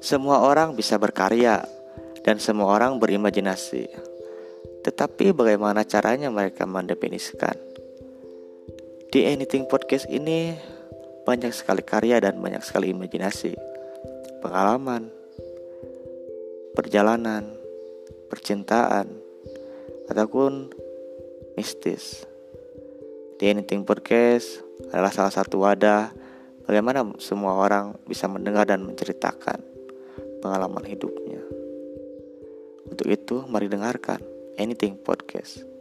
Semua orang bisa berkarya dan semua orang berimajinasi. Tetapi bagaimana caranya mereka mendefinisikan? Di Anything Podcast ini banyak sekali karya dan banyak sekali imajinasi, pengalaman, perjalanan, percintaan, ataupun mistis. Di Anything Podcast adalah salah satu wadah bagaimana semua orang bisa mendengar dan menceritakan pengalaman hidupnya. Untuk itu, mari dengarkan Anything Podcast.